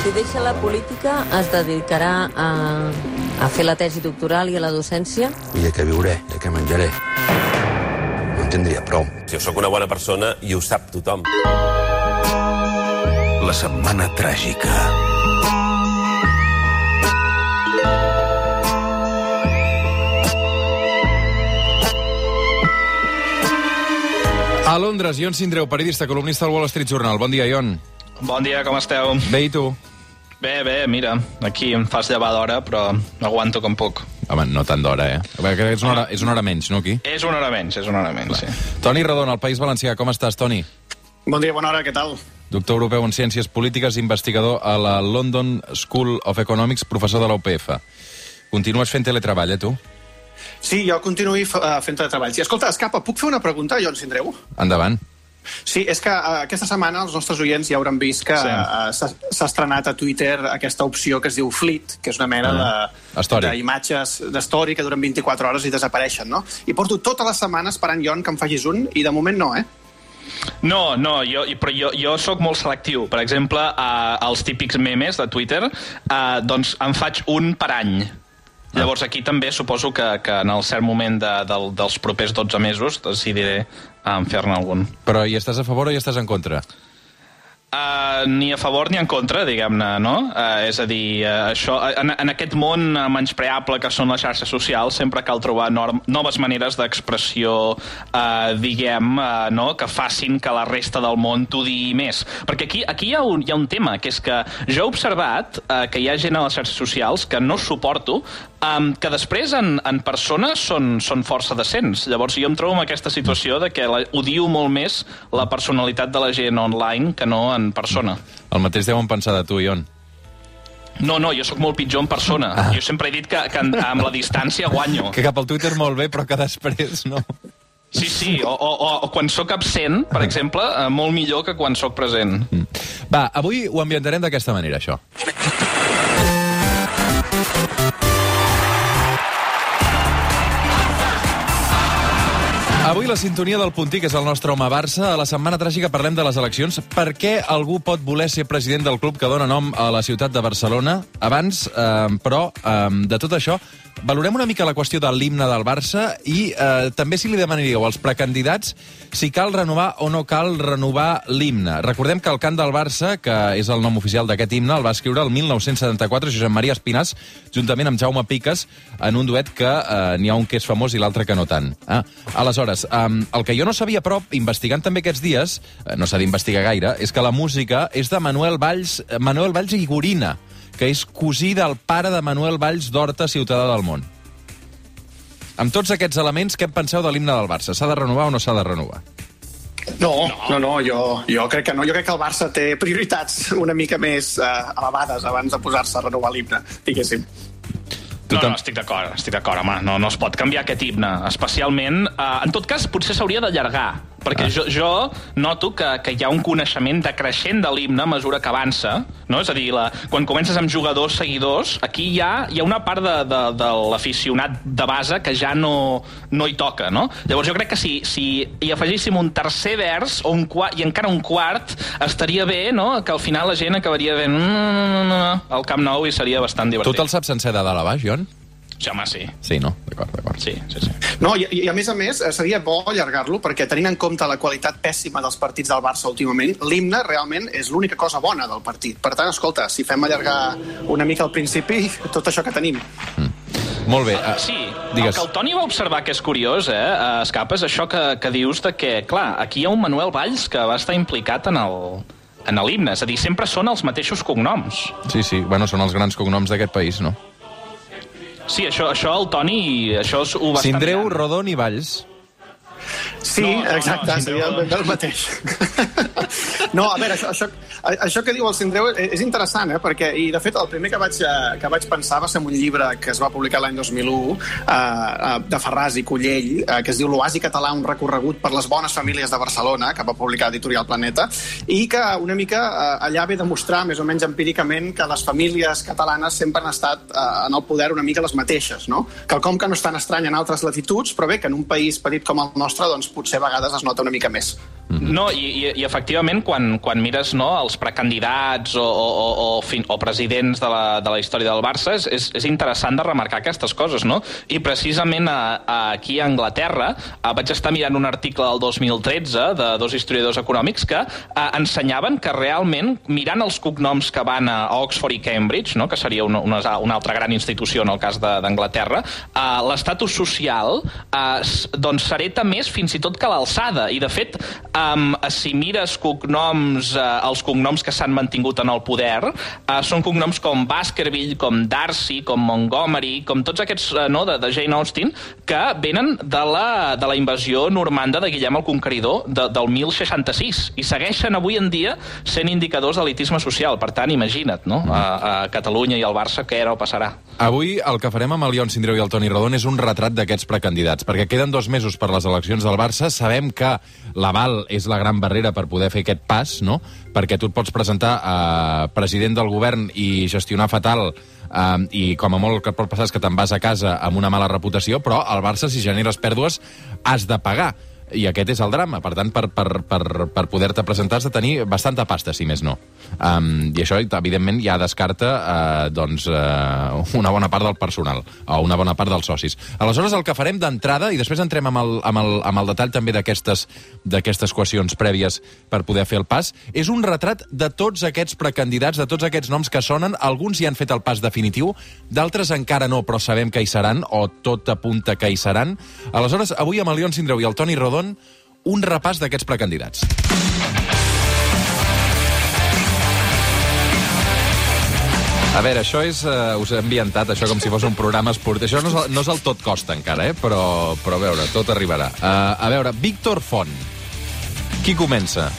Si deixa la política, es dedicarà a, a fer la tesi doctoral i a la docència? I de què viuré, de què menjaré. No en tindria prou. Jo sóc una bona persona i ho sap tothom. La setmana tràgica. A Londres, Ion Sindreu, periodista, columnista del Wall Street Journal. Bon dia, Ion. Bon dia, com esteu? Bé, i tu? Bé, bé, mira, aquí em fas llevar d'hora, però aguanto com puc. Home, no tant d'hora, eh? Veure, que és una hora, és una hora menys, no, aquí? És una hora menys, és una hora menys, sí. Toni Redon, al País Valencià. Com estàs, Toni? Bon dia, bona hora, què tal? Doctor europeu en Ciències Polítiques, investigador a la London School of Economics, professor de la UPF. Continues fent teletreball, eh, tu? Sí, jo continuo uh, fent treball. Sí, escolta, Escapa, puc fer una pregunta, Jon Sindreu? Endavant. Sí, és que uh, aquesta setmana els nostres oients ja hauran vist que Sí. uh, s'ha estrenat a Twitter aquesta opció que es diu Fleet, que és una mena Ah, de d'imatges d'story que duren 24 hores i desapareixen, no? I porto tota la setmana esperant, Jon, que em facis un, i de moment no, eh? No, no, jo, però jo, jo sóc molt selectiu. Per exemple, eh, els típics memes de Twitter, eh, doncs en faig un per any. Llavors aquí també suposo que, que en el cert moment de, del, dels propers 12 mesos decidiré en fer-ne algun. Però hi estàs a favor o hi estàs en contra? Uh, ni a favor ni en contra, diguem-ne, no? Uh, és a dir, uh, això, en, en aquest món uh, menyspreable que són les xarxes socials sempre cal trobar norm, noves maneres d'expressió, uh, diguem, uh, no? que facin que la resta del món t'ho digui més. Perquè aquí, aquí hi, ha un, hi ha un tema, que és que jo he observat uh, que hi ha gent a les xarxes socials que no suporto, um, que després en, en persona són, són força decents. Llavors jo em trobo en aquesta situació de que la, odio molt més la personalitat de la gent online que no en persona. El mateix deuen pensar de tu, Ion. No, no, jo sóc molt pitjor en persona. Ah. Jo sempre he dit que, que amb la distància guanyo. Que cap al Twitter molt bé, però que després no. Sí, sí, o, o, o, quan sóc absent, per exemple, eh, molt millor que quan sóc present. Va, avui ho ambientarem d'aquesta manera, això. Avui la sintonia del Puntí, que és el nostre home Barça. A la setmana tràgica parlem de les eleccions. Per què algú pot voler ser president del club que dona nom a la ciutat de Barcelona? Abans, eh, però, eh, de tot això, valorem una mica la qüestió de l'himne del Barça i eh, també si li demanaríeu als precandidats si cal renovar o no cal renovar l'himne. Recordem que el cant del Barça, que és el nom oficial d'aquest himne, el va escriure el 1974 Josep Maria Espinàs, juntament amb Jaume Piques, en un duet que eh, n'hi ha un que és famós i l'altre que no tant. Ah, aleshores, eh, el que jo no sabia prou, investigant també aquests dies, eh, no s'ha d'investigar gaire, és que la música és de Manuel Valls, Manuel Valls i Gorina, que és cosí del pare de Manuel Valls d'Horta, ciutadà del món. Amb tots aquests elements, què en penseu de l'himne del Barça? S'ha de renovar o no s'ha de renovar? No, no, no, jo, jo crec que no. Jo crec que el Barça té prioritats una mica més eh, elevades abans de posar-se a renovar l'himne, diguéssim. No, no, estic d'acord, estic d'acord, home. No, no es pot canviar aquest himne, especialment... Eh, en tot cas, potser s'hauria d'allargar, perquè ah. jo, jo noto que, que hi ha un coneixement decreixent de l'himne a mesura que avança, no? És a dir, la, quan comences amb jugadors, seguidors, aquí hi ha, hi ha una part de, de, de l'aficionat de base que ja no, no hi toca, no? Llavors jo crec que si, si hi afegíssim un tercer vers o un quart, i encara un quart, estaria bé, no?, que al final la gent acabaria veient mm, al Camp Nou i seria bastant Tu divertit. te'l saps sencer de dalt a baix, Jon? Sí, home, sí. Sí, no? D'acord, d'acord. Sí, sí, sí. No, i, i a més a més eh, seria bo allargar-lo perquè tenint en compte la qualitat pèssima dels partits del Barça últimament, l'himne realment és l'única cosa bona del partit. Per tant, escolta, si fem allargar una mica al principi, tot això que tenim. Molt bé. Uh, Sí, el Digues. que el Toni va observar que és curiós, eh, eh, Escapa, és això que, que dius de que, clar, aquí hi ha un Manuel Valls que va estar implicat en el, en l'himne, és a dir, sempre són els mateixos cognoms. Sí, sí, bueno, són els grans cognoms d'aquest país, no? Sí, això, això el Toni, això ho va Sindreu, estar Rodon i Valls. Sí, No, no, exacte, no, seria no. el, el mateix. No, a veure, això, això, això que diu el Sindreu és interessant, eh? perquè, i de fet, el primer que vaig, eh, que vaig pensar va ser un llibre que es va publicar l'any 2001 eh, de Ferraz i Collell, eh, que es diu L'oasi català, un recorregut per les bones famílies de Barcelona, que va publicar Editorial Planeta, i que una mica eh, allà ve demostrar, més o menys empíricament, que les famílies catalanes sempre han estat eh, en el poder una mica les mateixes, no? Quelcom que no és tan estrany en altres latituds, però bé, que en un país petit com el nostre, doncs potser a vegades es nota una mica més. No, i, i, i efectivament, quan, quan mires no, els precandidats o, o, o, o, fin, o presidents de la, de la història del Barça, és, és, interessant de remarcar aquestes coses, no? I precisament a, a, aquí a Anglaterra a, vaig estar mirant un article del 2013 de dos historiadors econòmics que a, ensenyaven que realment, mirant els cognoms que van a Oxford i Cambridge, no, que seria una, una, una altra gran institució en el cas d'Anglaterra, l'estatus social a, doncs s'hereta més fins i tot que l'alçada. I, de fet, um, si mires cognoms, uh, els cognoms que s'han mantingut en el poder, uh, són cognoms com Baskerville, com Darcy, com Montgomery, com tots aquests uh, no, de, de Jane Austen, que venen de la, de la invasió normanda de Guillem el Conqueridor de, del 1066 i segueixen avui en dia sent indicadors d'elitisme social. Per tant, imagina't, no? A, a Catalunya i al Barça què era o passarà. Avui el que farem amb el Ion Sindreu i el Toni Rodon és un retrat d'aquests precandidats, perquè queden dos mesos per les eleccions del Barça. Sabem que l'aval és la gran barrera per poder fer aquest pas, no? Perquè tu et pots presentar a president del govern i gestionar fatal Um, i com a molt que pot passar és que te'n vas a casa amb una mala reputació, però al Barça, si generes pèrdues, has de pagar. I aquest és el drama. Per tant, per, per, per, per poder-te presentar has de tenir bastanta pasta, si més no. Um, I això, evidentment, ja descarta uh, doncs, uh, una bona part del personal, o una bona part dels socis. Aleshores, el que farem d'entrada, i després entrem amb el, amb el, amb el detall també d'aquestes qüestions prèvies per poder fer el pas, és un retrat de tots aquests precandidats, de tots aquests noms que sonen. Alguns ja han fet el pas definitiu, d'altres encara no, però sabem que hi seran, o tot apunta que hi seran. Aleshores, avui amb el Leon Sindreu i el Toni Rodon un repàs d'aquests precandidats. A veure, això és... Uh, us he ambientat això com si fos un programa esportiu. Això no és, no és el tot costa encara, eh? Però, però a veure, tot arribarà. Uh, a veure, Víctor Font. Qui comença?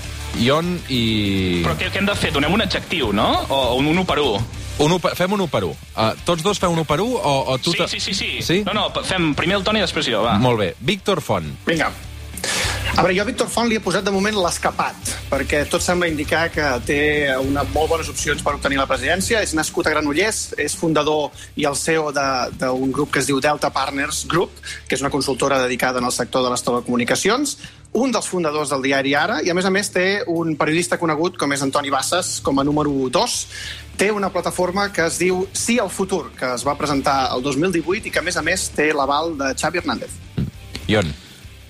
Ion i... Però què, què hem de fer? Donem un adjectiu, no? O un 1 per 1? Un, u per- fem un 1 per 1. Uh, tots dos fem un 1 per 1 o, o tu... Sí, sí, sí, sí. Sí? No, no, fem primer el Toni i després jo, va. Molt bé. Víctor Font. Vinga. A veure, jo a Víctor Font li he posat de moment l'escapat, perquè tot sembla indicar que té una molt bones opcions per obtenir la presidència. És nascut a Granollers, és fundador i el CEO d'un grup que es diu Delta Partners Group, que és una consultora dedicada en el sector de les telecomunicacions, un dels fundadors del diari Ara, i a més a més té un periodista conegut com és Antoni Bassas, com a número 2. Té una plataforma que es diu Sí al futur, que es va presentar el 2018 i que a més a més té l'aval de Xavi Hernández. Ion.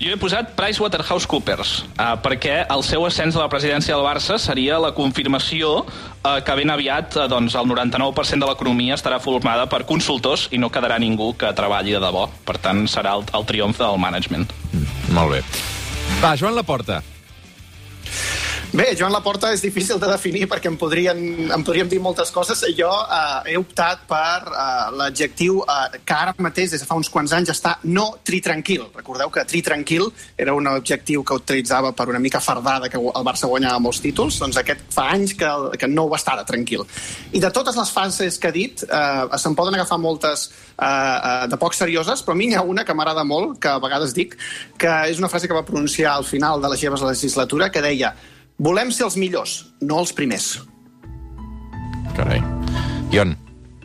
Jo he posat PricewaterhouseCoopers, uh, perquè el seu ascens a la presidència del Barça seria la confirmació uh, que ben aviat uh, doncs, el 99% de l'economia estarà formada per consultors i no quedarà ningú que treballi de debò. Per tant, serà el, el triomf del management. Molt bé. Va, Joan Laporta. Bé, Joan Laporta és difícil de definir perquè em, podrien, em podríem dir moltes coses. Jo eh, he optat per eh, l'adjectiu eh, que ara mateix, des de fa uns quants anys, està no tritranquil. Recordeu que tritranquil era un objectiu que utilitzava per una mica fardada que el Barça guanyava molts títols, doncs aquest fa anys que, que no ho està de tranquil. I de totes les fases que he dit, eh, se'n poden agafar moltes eh, eh, de poc serioses, però a mi n'hi ha una que m'agrada molt, que a vegades dic, que és una frase que va pronunciar al final de la seva legislatura, que deia Volem ser els millors, no els primers. Carai. Ion.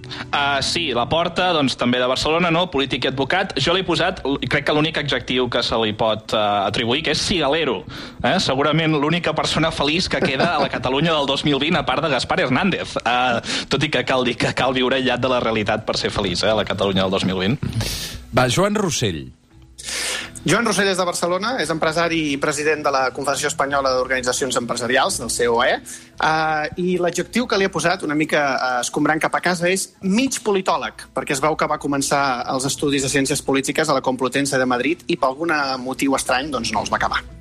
Uh, sí, la porta, doncs, també de Barcelona, no? polític i advocat. Jo l'he posat, crec que l'únic adjectiu que se li pot uh, atribuir, que és cigalero. Eh? Segurament l'única persona feliç que queda a la Catalunya del 2020, a part de Gaspar Hernández. Uh, tot i que cal dir que cal viure aïllat de la realitat per ser feliç, eh? a la Catalunya del 2020. Va, Joan Rossell. Joan Rossell és de Barcelona, és empresari i president de la Confederació Espanyola d'Organitzacions Empresarials, del COE, uh, i l'adjectiu que li he posat, una mica uh, escombrant cap a casa, és mig politòleg, perquè es veu que va començar els estudis de Ciències Polítiques a la Complutense de Madrid i per algun motiu estrany doncs, no els va acabar.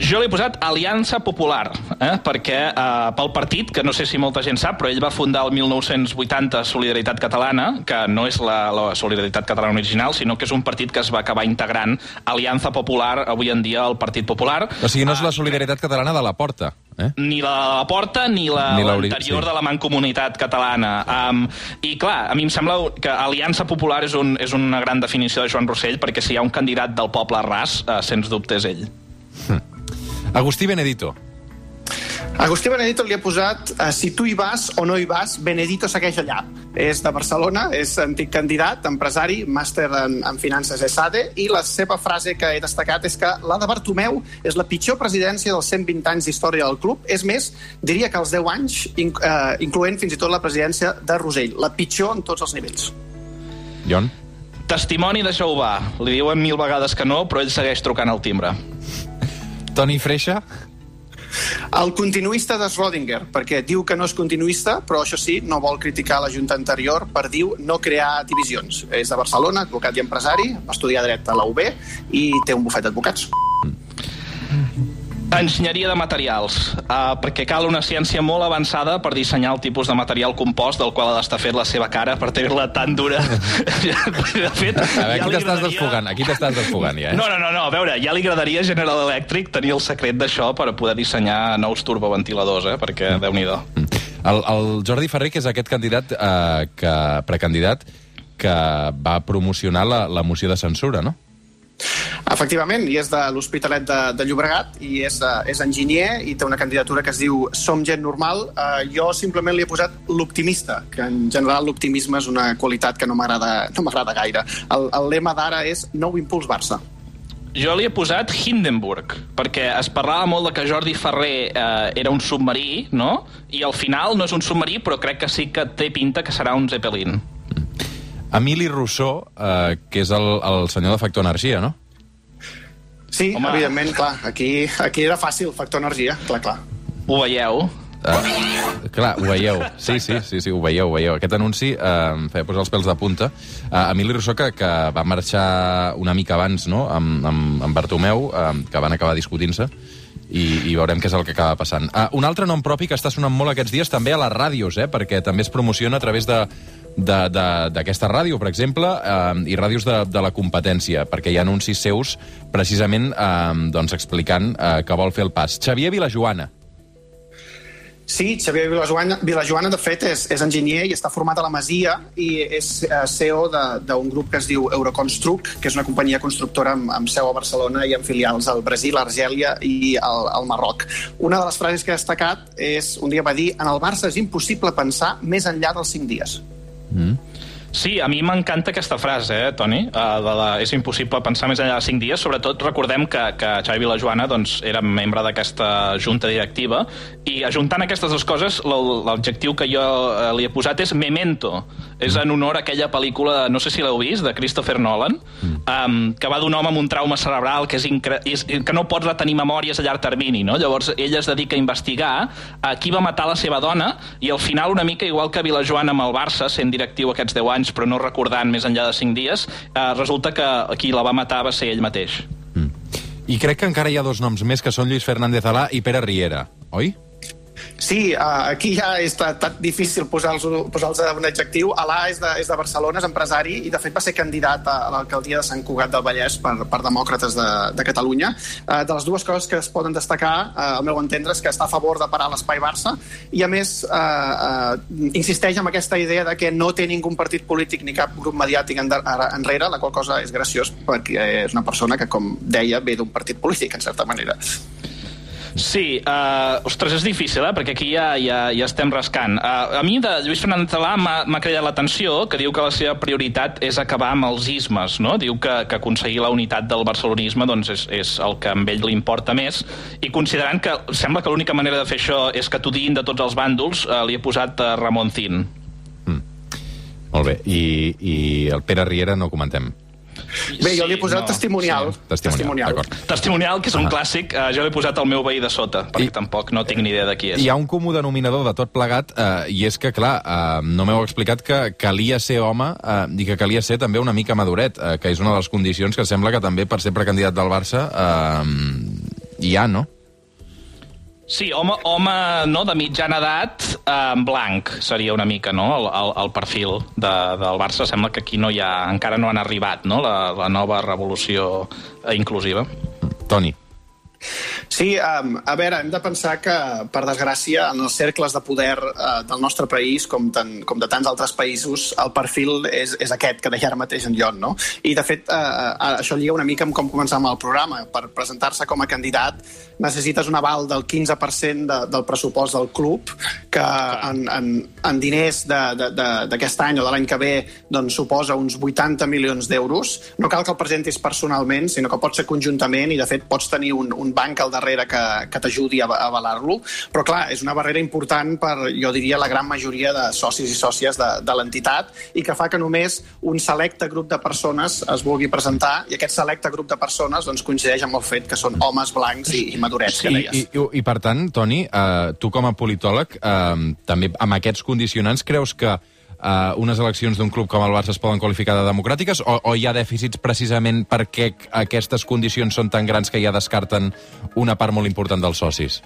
Jo l'he posat Aliança Popular, eh? perquè eh, pel partit, que no sé si molta gent sap, però ell va fundar el 1980 Solidaritat Catalana, que no és la, la Solidaritat Catalana original, sinó que és un partit que es va acabar integrant Aliança Popular, avui en dia el Partit Popular. O sigui, no és la solidaritat catalana de la porta. Eh? Ni la de la Porta ni la l'anterior sí. de la Mancomunitat Catalana. Um, I clar, a mi em sembla que Aliança Popular és, un, és una gran definició de Joan Rossell, perquè si hi ha un candidat del poble ras, uh, sens dubte és ell. Agustí Benedito. Agustí Benedito li ha posat eh, si tu hi vas o no hi vas, Benedito segueix allà. És de Barcelona, és antic candidat, empresari, màster en, en finances ESADE, i la seva frase que he destacat és que la de Bartomeu és la pitjor presidència dels 120 anys d'història del club. És més, diria que els 10 anys, inc eh, incloent fins i tot la presidència de Rosell. La pitjor en tots els nivells. Jon? Testimoni de Jehovà. Li diuen mil vegades que no, però ell segueix trucant al timbre. Toni Freixa? El continuista de Schrödinger, perquè diu que no és continuista, però això sí, no vol criticar la Junta anterior per, diu, no crear divisions. És de Barcelona, advocat i empresari, va estudiar dret a la UB i té un bufet d'advocats. Enginyeria de materials, uh, perquè cal una ciència molt avançada per dissenyar el tipus de material compost del qual ha d'estar fet la seva cara per tenir-la tan dura. de fet, A veure, ja aquí t'estàs agradaria- desfogant, aquí t'estàs desfogant ja, eh? No, no, no, no, a veure, ja li agradaria a General Electric tenir el secret d'això per poder dissenyar nous turboventiladors, eh? perquè, déu nhi El, el Jordi Ferrer, que és aquest candidat, eh, que, precandidat, que va promocionar la, la moció de censura, no? Efectivament, i és de l'Hospitalet de, de Llobregat, i és, uh, és enginyer, i té una candidatura que es diu Som gent normal. Uh, jo simplement li he posat l'optimista, que en general l'optimisme és una qualitat que no m'agrada no m'agrada gaire. El, el lema d'ara és Nou impuls Barça. Jo li he posat Hindenburg, perquè es parlava molt de que Jordi Ferrer eh, era un submarí, no? I al final no és un submarí, però crec que sí que té pinta que serà un Zeppelin. Emili Rousseau, eh, que és el, el senyor de Factor Energia, no? Sí, Home. Evidentment, clar, aquí, aquí era fàcil, factor energia, clar, clar. Ho veieu? Uh, clar, ho veieu. Sí, sí, sí, sí ho veieu, ho veieu. Aquest anunci eh, em feia posar els pèls de punta. Uh, Emili Rousseau, que, que va marxar una mica abans no? amb, amb, amb Bartomeu, eh, que van acabar discutint-se, i, i veurem què és el que acaba passant. Uh, un altre nom propi que està sonant molt aquests dies també a les ràdios, eh, perquè també es promociona a través de- d'aquesta ràdio, per exemple, eh, i ràdios de, de la competència, perquè hi ha anuncis seus precisament eh, doncs explicant eh, que vol fer el pas. Xavier Vilajoana. Sí, Xavier Vilajoana, Vilajoana de fet, és, és enginyer i està format a la Masia i és eh, CEO d'un grup que es diu Euroconstruct, que és una companyia constructora amb, amb seu a Barcelona i amb filials al Brasil, Argèlia i al, al Marroc. Una de les frases que ha destacat és, un dia va dir, en el Barça és impossible pensar més enllà dels cinc dies. Sí, a mi m'encanta aquesta frase, eh, Toni? Uh, de la, és impossible pensar més enllà de 5 dies. Sobretot recordem que, que Xavi Vilajoana doncs, era membre d'aquesta junta directiva i ajuntant aquestes dues coses, l- l'adjectiu que jo eh, li he posat és memento. És en honor a aquella pel·lícula, no sé si l'heu vist, de Christopher Nolan, um, que va d'un home amb un trauma cerebral que, és incre... és, que no pot retenir memòries a llarg termini, no? Llavors ell es dedica a investigar a qui va matar la seva dona i al final una mica igual que Vilajoana amb el Barça, sent directiu aquests 10 anys però no recordant més enllà de 5 dies, eh, resulta que qui la va matar va ser ell mateix. I crec que encara hi ha dos noms més, que són Lluís Fernández Alà i Pere Riera, oi? Sí, uh, aquí ja és tan, difícil posar-los posar un adjectiu. Alà és de, és de Barcelona, és empresari, i de fet va ser candidat a, l'alcaldia de Sant Cugat del Vallès per, per demòcrates de, de Catalunya. Uh, de les dues coses que es poden destacar, uh, al meu entendre, és que està a favor de parar l'espai Barça i, a més, uh, insisteix en aquesta idea de que no té ningú partit polític ni cap grup mediàtic enrere, la qual cosa és graciós perquè és una persona que, com deia, ve d'un partit polític, en certa manera. Sí, uh, ostres, és difícil, eh? perquè aquí ja, ja, ja estem rascant. Uh, a mi de Lluís Fernández Talà m'ha cridat l'atenció que diu que la seva prioritat és acabar amb els ismes, no? Diu que, que aconseguir la unitat del barcelonisme doncs, és, és el que a ell li importa més, i considerant que sembla que l'única manera de fer això és que t'ho diguin de tots els bàndols, uh, li he posat uh, Ramon Cin. Molt bé. I, i el Pere Riera no comentem. Bé, jo li he posat no, testimonial. Testimonial, d'acord. Testimonial, que és un clàssic, uh, jo l'he posat al meu veí de sota, perquè I- tampoc no tinc ni idea de qui és. Hi ha un comú denominador de tot plegat, eh, i és que, clar, eh, no m'heu explicat que calia ser home eh, i que calia ser també una mica maduret, eh, que és una de les condicions que sembla que també per ser precandidat del Barça eh, hi ha, no? Sí, home, home no, de mitjana edat, eh, blanc seria una mica no? el, el, el perfil de, del Barça. Sembla que aquí no hi ha, encara no han arribat no? la, la nova revolució eh, inclusiva. Toni. Sí, um, a veure, hem de pensar que, per desgràcia, en els cercles de poder uh, del nostre país, com, tan, com de tants altres països, el perfil és, és aquest que deia ara mateix en Jon, no? I, de fet, uh, uh, això lliga una mica amb com començàvem el programa. Per presentar-se com a candidat necessites un aval del 15% de, del pressupost del club, que en, en, en diners d'aquest any o de l'any que ve doncs, suposa uns 80 milions d'euros. No cal que el presentis personalment, sinó que pot ser conjuntament i, de fet, pots tenir un, un banc al darrere que, que t'ajudi a, a avalar-lo. Però, clar, és una barrera important per, jo diria, la gran majoria de socis i sòcies de, de l'entitat i que fa que només un selecte grup de persones es vulgui presentar i aquest selecte grup de persones doncs, coincideix amb el fet que són homes blancs i, i madurets, que I, deies. i, i, I, per tant, Toni, eh, tu com a politòleg, eh, també amb aquests condicionants, creus que eh, unes eleccions d'un club com el Barça es poden qualificar de democràtiques o, o hi ha dèficits precisament perquè aquestes condicions són tan grans que ja descarten una part molt important dels socis?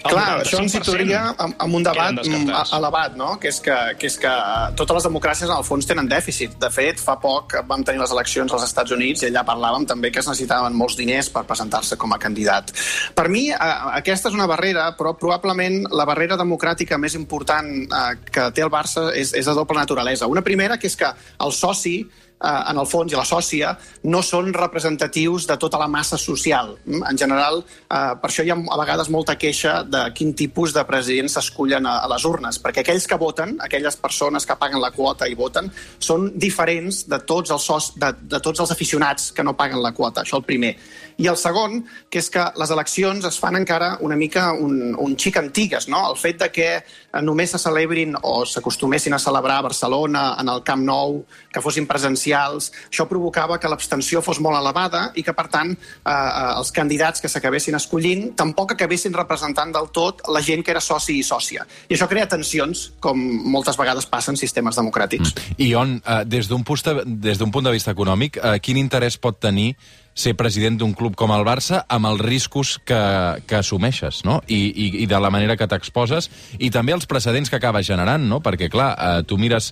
Clar, això ens 95% situaria amb, amb un debat mm, elevat, no? que, és que, que és que totes les democràcies en el fons tenen dèficit. De fet, fa poc vam tenir les eleccions als Estats Units i allà parlàvem també que es necessitaven molts diners per presentar-se com a candidat. Per mi, eh, aquesta és una barrera, però probablement la barrera democràtica més important eh, que té el Barça és, és de doble naturalesa. Una primera, que és que el soci en el fons, i la sòcia, no són representatius de tota la massa social. Mm? En general, eh, per això hi ha a vegades molta queixa de quin tipus de presidents s'escullen a les urnes, perquè aquells que voten, aquelles persones que paguen la quota i voten, són diferents de tots els, soci, de, de tots els aficionats que no paguen la quota, això el primer. I el segon, que és que les eleccions es fan encara una mica un, un xic antigues, no? El fet de que eh, només se celebrin o s'acostumessin a celebrar a Barcelona, en el Camp Nou, que fossin presencials, això provocava que l'abstenció fos molt elevada i que, per tant, eh, eh, els candidats que s'acabessin escollint tampoc acabessin representant del tot la gent que era soci i sòcia. I això crea tensions, com moltes vegades passa en sistemes democràtics. I on, eh, des d'un punt, d'un punt de vista econòmic, eh, quin interès pot tenir ser president d'un club com el Barça amb els riscos que, que assumeixes, no? I, i, i de la manera que t'exposes, i també els precedents que acabes generant, no? Perquè, clar, eh, tu mires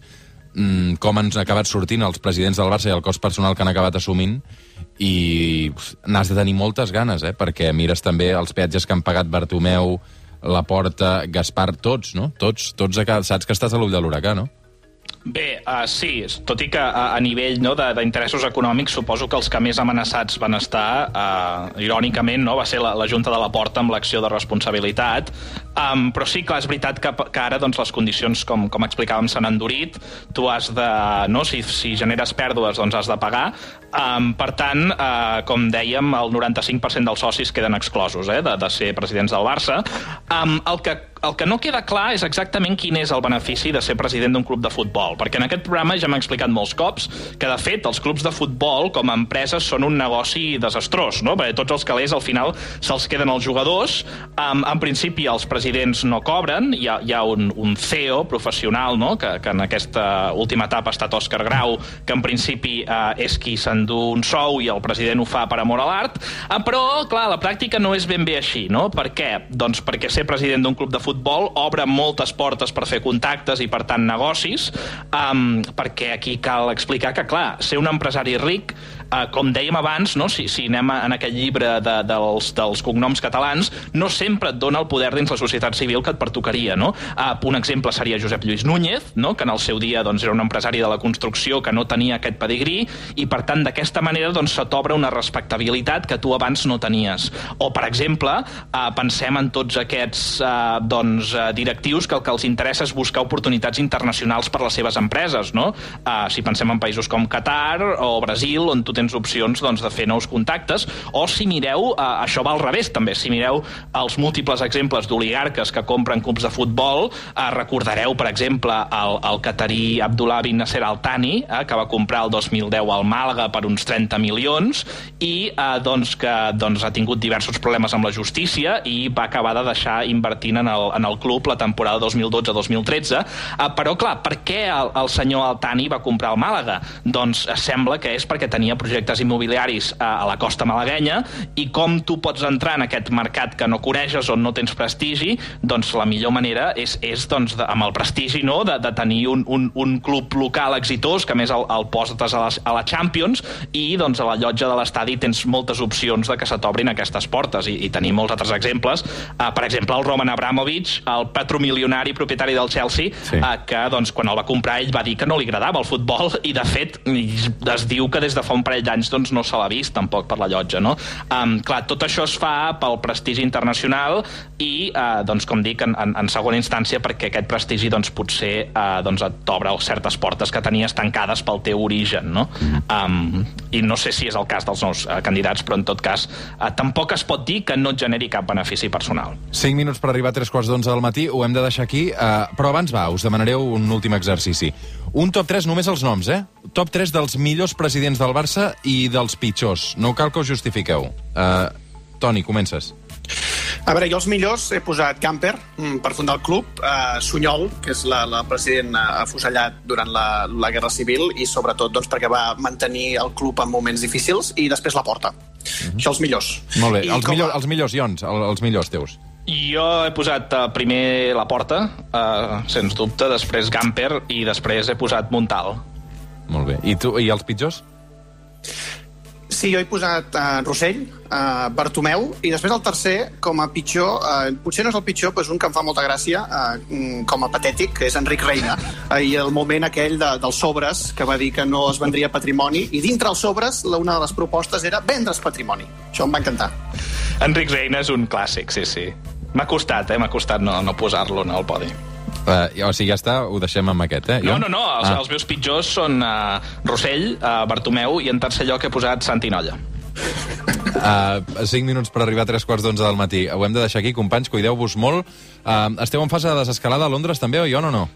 mm, com han acabat sortint els presidents del Barça i el cos personal que han acabat assumint, i n'has de tenir moltes ganes, eh? Perquè mires també els peatges que han pagat Bartomeu, la Porta, Gaspar, tots, no? Tots, tots saps que estàs a l'ull de l'huracà, no? Bé, uh, sí, tot i que a, a nivell no, d'interessos econòmics suposo que els que més amenaçats van estar, uh, irònicament, no, va ser la, la Junta de la Porta amb l'acció de responsabilitat, um, però sí, clar, és veritat que, que ara doncs, les condicions, com, com explicàvem, s'han endurit, tu has de, no, si, si generes pèrdues, doncs has de pagar, um, per tant, uh, com dèiem, el 95% dels socis queden exclosos eh, de, de ser presidents del Barça. Um, el que el que no queda clar és exactament quin és el benefici de ser president d'un club de futbol, perquè en aquest programa ja m'he explicat molts cops que, de fet, els clubs de futbol, com a empreses, són un negoci desastrós, no? perquè tots els calés, al final, se'ls queden els jugadors. Um, en principi, els presidents no cobren, hi ha, hi ha un, un CEO professional, no? que, que en aquesta última etapa ha estat Òscar Grau, que en principi uh, és qui s'endú un sou i el president ho fa per amor a l'art, uh, però, clar, la pràctica no és ben bé així, no? Per què? Doncs perquè ser president d'un club de futbol obre moltes portes per fer contactes i, per tant, negocis, um, perquè aquí cal explicar que, clar, ser un empresari ric, uh, com dèiem abans, no? si, si anem a- en aquest llibre de, dels, dels cognoms catalans, no sempre et dona el poder dins la societat civil que et pertocaria. No? Uh, un exemple seria Josep Lluís Núñez, no? que en el seu dia doncs, era un empresari de la construcció que no tenia aquest pedigrí, i per tant d'aquesta manera doncs, se t'obre una respectabilitat que tu abans no tenies. O, per exemple, uh, pensem en tots aquests uh, doncs, directius que el que els interessa és buscar oportunitats internacionals per les seves empreses. No? Uh, si pensem en països com Qatar o Brasil, on tu tens opcions doncs, de fer nous contactes, o si mireu, uh, això va al revés també, si mireu els múltiples exemples d'oligarques que compren clubs de futbol, uh, recordareu, per exemple, el, el catarí Abdullah bin Nasser Al Thani, uh, que va comprar el 2010 al Màlaga per uns 30 milions i uh, doncs, que doncs, ha tingut diversos problemes amb la justícia i va acabar de deixar invertint en el, en el club la temporada 2012-2013. Uh, però, clar, per què el, el senyor Altani va comprar el Màlaga? Doncs eh, sembla que és perquè tenia projectes projectes immobiliaris a, a la costa malaguenya i com tu pots entrar en aquest mercat que no coneixes, on no tens prestigi, doncs la millor manera és, és doncs, de, amb el prestigi no? de, de tenir un, un, un club local exitós, que més el, el poses a la, a la Champions, i doncs, a la llotja de l'estadi tens moltes opcions de que se t'obrin aquestes portes, i, i tenim molts altres exemples. Uh, per exemple, el Roman Abramovich, el patromilionari propietari del Chelsea, Sí. uh, que doncs, quan el va comprar ell va dir que no li agradava el futbol, i de fet es diu que des de fa un parell d'anys doncs, no se l'ha vist tampoc per la llotja. No? Um, clar, tot això es fa pel prestigi internacional i, uh, doncs, com dic, en, en, en segona instància perquè aquest prestigi doncs, potser uh, doncs, et t'obre certes portes que tenies tancades pel teu origen. No? Um, I no sé si és el cas dels nous uh, candidats, però en tot cas uh, tampoc es pot dir que no et generi cap benefici personal. 5 minuts per arribar a tres quarts d'onze del matí, ho hem de deixar aquí, eh, però abans va, us demanareu un últim exercici. Un top 3, només els noms, eh? Top 3 dels millors presidents del Barça i dels pitjors. No cal que us justifiqueu. Uh, Toni, comences. A veure, jo els millors he posat Camper mm, per fundar el club, eh, Sunyol, que és la, la president afusellat durant la, la Guerra Civil i sobretot doncs, perquè va mantenir el club en moments difícils i després la porta. Això els millors. Molt bé, I els, com millors, els millors, Ions, el- els millors teus. Jo he posat uh, primer la porta, uh, sens dubte, després Gamper i després he posat Montal. Molt bé. I, tu, i els pitjors? Sí, jo he posat uh, Rossell, uh, Bartomeu, i després el tercer, com a pitjor, uh, potser no és el pitjor, però és un que em fa molta gràcia, uh, com a patètic, que és Enric Reina, uh, i el moment aquell de, dels sobres, que va dir que no es vendria patrimoni, i dintre els sobres, la, una de les propostes era vendre's patrimoni. Això em va encantar. Enric Reina és un clàssic, sí, sí. M'ha costat, eh? M'ha costat no, no posar-lo en el podi. Uh, o sigui, ja està, ho deixem amb aquest, eh? No, Ion? no, no, els, ah. els meus pitjors són uh, Rossell, uh, Bartomeu i en tercer lloc he posat Santinolla. Uh, 5 minuts per arribar a tres quarts d'onze del matí. Ho hem de deixar aquí, companys, cuideu-vos molt. Uh, esteu en fase de desescalada a Londres també, o jo o no?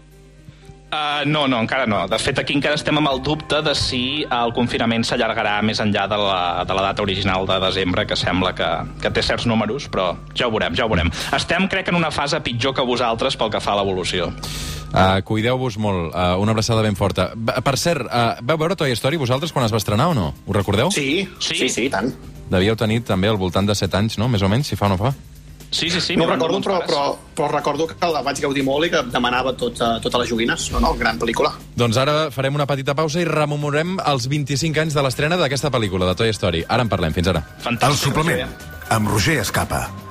Uh, no, no, encara no. De fet, aquí encara estem amb el dubte de si el confinament s'allargarà més enllà de la, de la data original de desembre, que sembla que, que té certs números, però ja ho veurem, ja ho veurem. Estem, crec, en una fase pitjor que vosaltres pel que fa a l'evolució. Uh, Cuideu-vos molt. Uh, una abraçada ben forta. B per cert, uh, vau veure Toy Story vosaltres quan es va estrenar o no? Ho recordeu? Sí, Sí? sí, sí, tant. Devíeu tenir també al voltant de 7 anys, no? Més o menys, si fa o no fa. Sí, sí, sí. no recordo, però, però, però recordo que la vaig gaudir molt i que demanava tot, uh, totes les joguines. No, no, gran pel·lícula. Doncs ara farem una petita pausa i rememorem els 25 anys de l'estrena d'aquesta pel·lícula, de Toy Story. Ara en parlem. Fins ara. Fantàstic. El suplement, amb Roger Escapa.